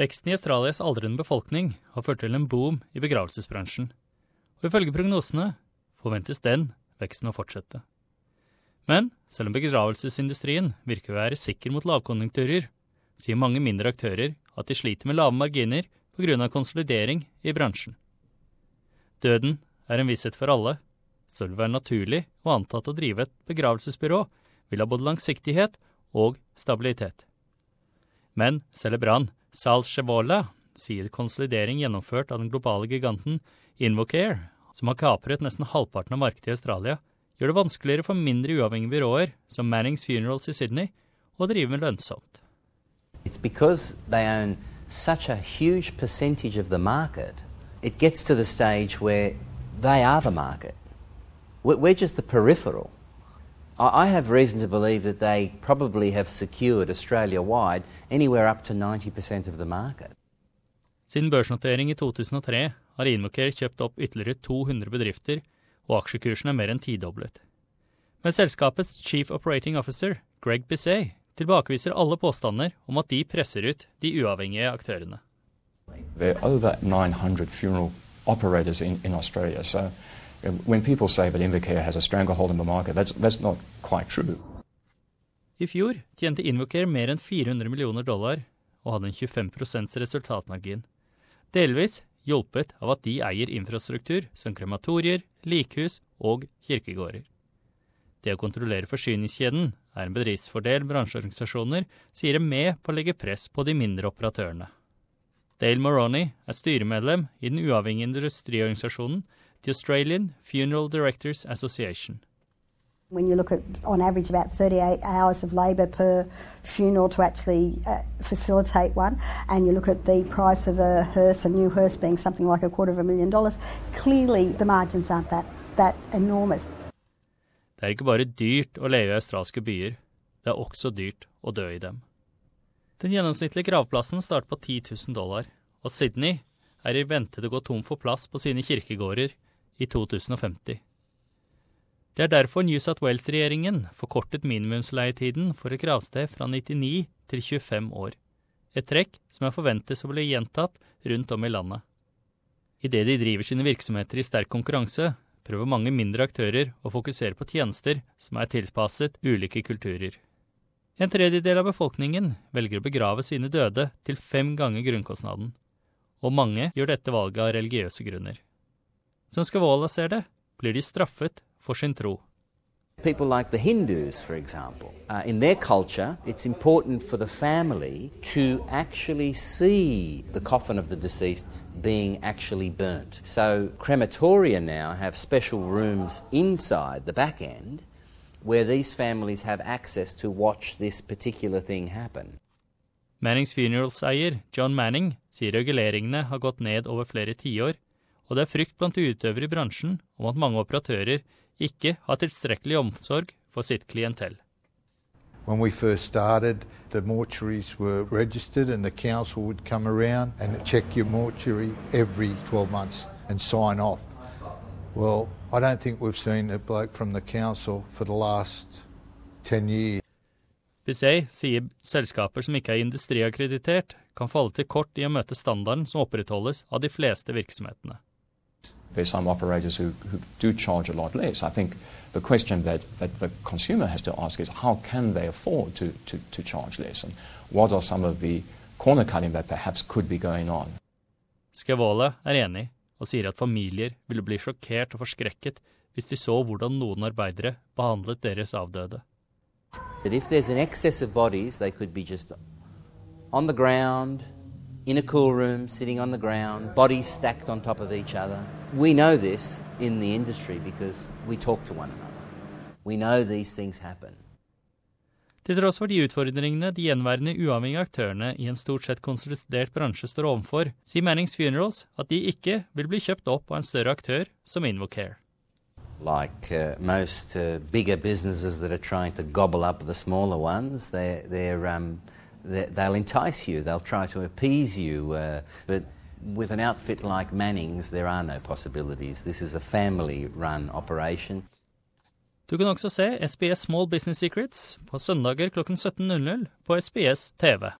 Veksten i Australias aldrende befolkning har ført til en boom i begravelsesbransjen, og ifølge prognosene forventes den veksten å fortsette. Men selv om begravelsesindustrien virker å være sikker mot lavkonjunkturer, sier mange mindre aktører at de sliter med lave marginer pga. konsolidering i bransjen. Døden er en visshet for alle, så det vil være naturlig å anta at å drive et begravelsesbyrå vil ha både langsiktighet og stabilitet. Men Celebran Sal Chevola sier konsolidering gjennomført av den globale giganten Invocare, som har kapret nesten halvparten av markedet i Australia, gjør det vanskeligere for mindre uavhengige byråer som Mannings Funerals i Sydney å drive med lønnsomt. It's because they own such a huge percentage of the market, it gets to the stage where they are the market. We're just the peripheral. I have reason to believe that they probably have secured Australia wide anywhere up to 90% of the market. Siden børsnotering i 2003 har Invocare kjøpt opp ytterligere 200 bedrifter, og aksjekursen er mer enn tidoblet. Men selskapets chief operating officer, Greg Bisset, tilbakeviser alle påstander om at de presser ut de uavhengige aktørene. There are over 900 funeral operators in, in Australia, so when people say that Invocare has a stranglehold in the market, that's, that's not quite true. I fjor tjente Invocare mer enn 400 millioner dollar og hadde en 25% resultatmargin. Delvis hjulpet av at de eier infrastruktur som krematorier, likhus og kirkegårder. Det å kontrollere forsyningskjeden er en bedriftsfordel bransjeorganisasjoner sier er med på å legge press på de mindre operatørene. Dale Moroney er styremedlem i den uavhengige industriorganisasjonen The Australian Funeral Directors Association. When you look at, on average, about 38 hours of labour per funeral to actually uh, facilitate one, and you look at the price of a hearse, a new hearse being something like a quarter of a million dollars, clearly the margins aren't that, that enormous. Det er ikke bare dyrt å leve i australske byer, det er også dyrt å dø i dem. Den gjennomsnittlige gravplassen starter på 10 000 dollar, og Sydney er i vente til å gå tom for plass på sine kirkegårder i 2050. Det er derfor New South Wales-regjeringen forkortet minimumsleietiden for et gravsted fra 99 til 25 år, et trekk som er forventes å bli gjentatt rundt om i landet. Idet de driver sine virksomheter i sterk konkurranse, prøver mange mindre aktører å fokusere på tjenester som er tilpasset ulike kulturer. En tredjedel av befolkningen velger å begrave sine døde til fem ganger grunnkostnaden, og mange gjør dette valget av religiøse grunner. Som ser det, blir de straffet for sin tro. People like the Hindus, for example, uh, in their culture, it's important for the family to actually see the coffin of the deceased being actually burnt. So, crematoria now have special rooms inside the back end where these families have access to watch this particular thing happen. Mannings Funerals-eier John Manning sier reguleringene har gått ned over flere tiår, og det er frykt blant utøvere i bransjen om at mange operatører ikke har tilstrekkelig omsorg for sitt klientell. When we first started, the mortuaries were registered and the council would come around and check your mortuary every 12 months and sign off. Well, I don't think we've seen a bloke from the council for the last 10 years. Bisset sier selskaper som ikke er industriakkreditert, kan falle til kort i å møte standarden som opprettholdes av de fleste virksomhetene. There's some operators who, who do charge a lot less. I think the question that, that the consumer has to ask is how can they afford to, to, to charge less? And what are some of the corner cutting that perhaps could be going on? Skavola er enig og sier at familier ville bli sjokkert og forskrekket hvis de så hvordan noen arbeidere behandlet deres avdøde. That if there's an excess of bodies, they could be just on the ground, in a cool room, sitting on the ground, bodies stacked on top of each other. We know this in the industry because we talk to one another. We know these things happen. Til tross for de utfordringene de gjenværende uavhengige aktørene i en stort sett konsolidert bransje står overfor, sier Mannings Funerals at de ikke vil bli kjøpt opp av en større aktør som Invocare. Like uh, most uh, bigger businesses that are trying to gobble up the smaller ones, they, they're um, they'll entice you, they'll try to appease you. Uh, but with an outfit like Manning's, there are no possibilities. This is a family run operation. Du kan også se SBS Small Business Secrets på søndager klokken 17.00 på SBS TV.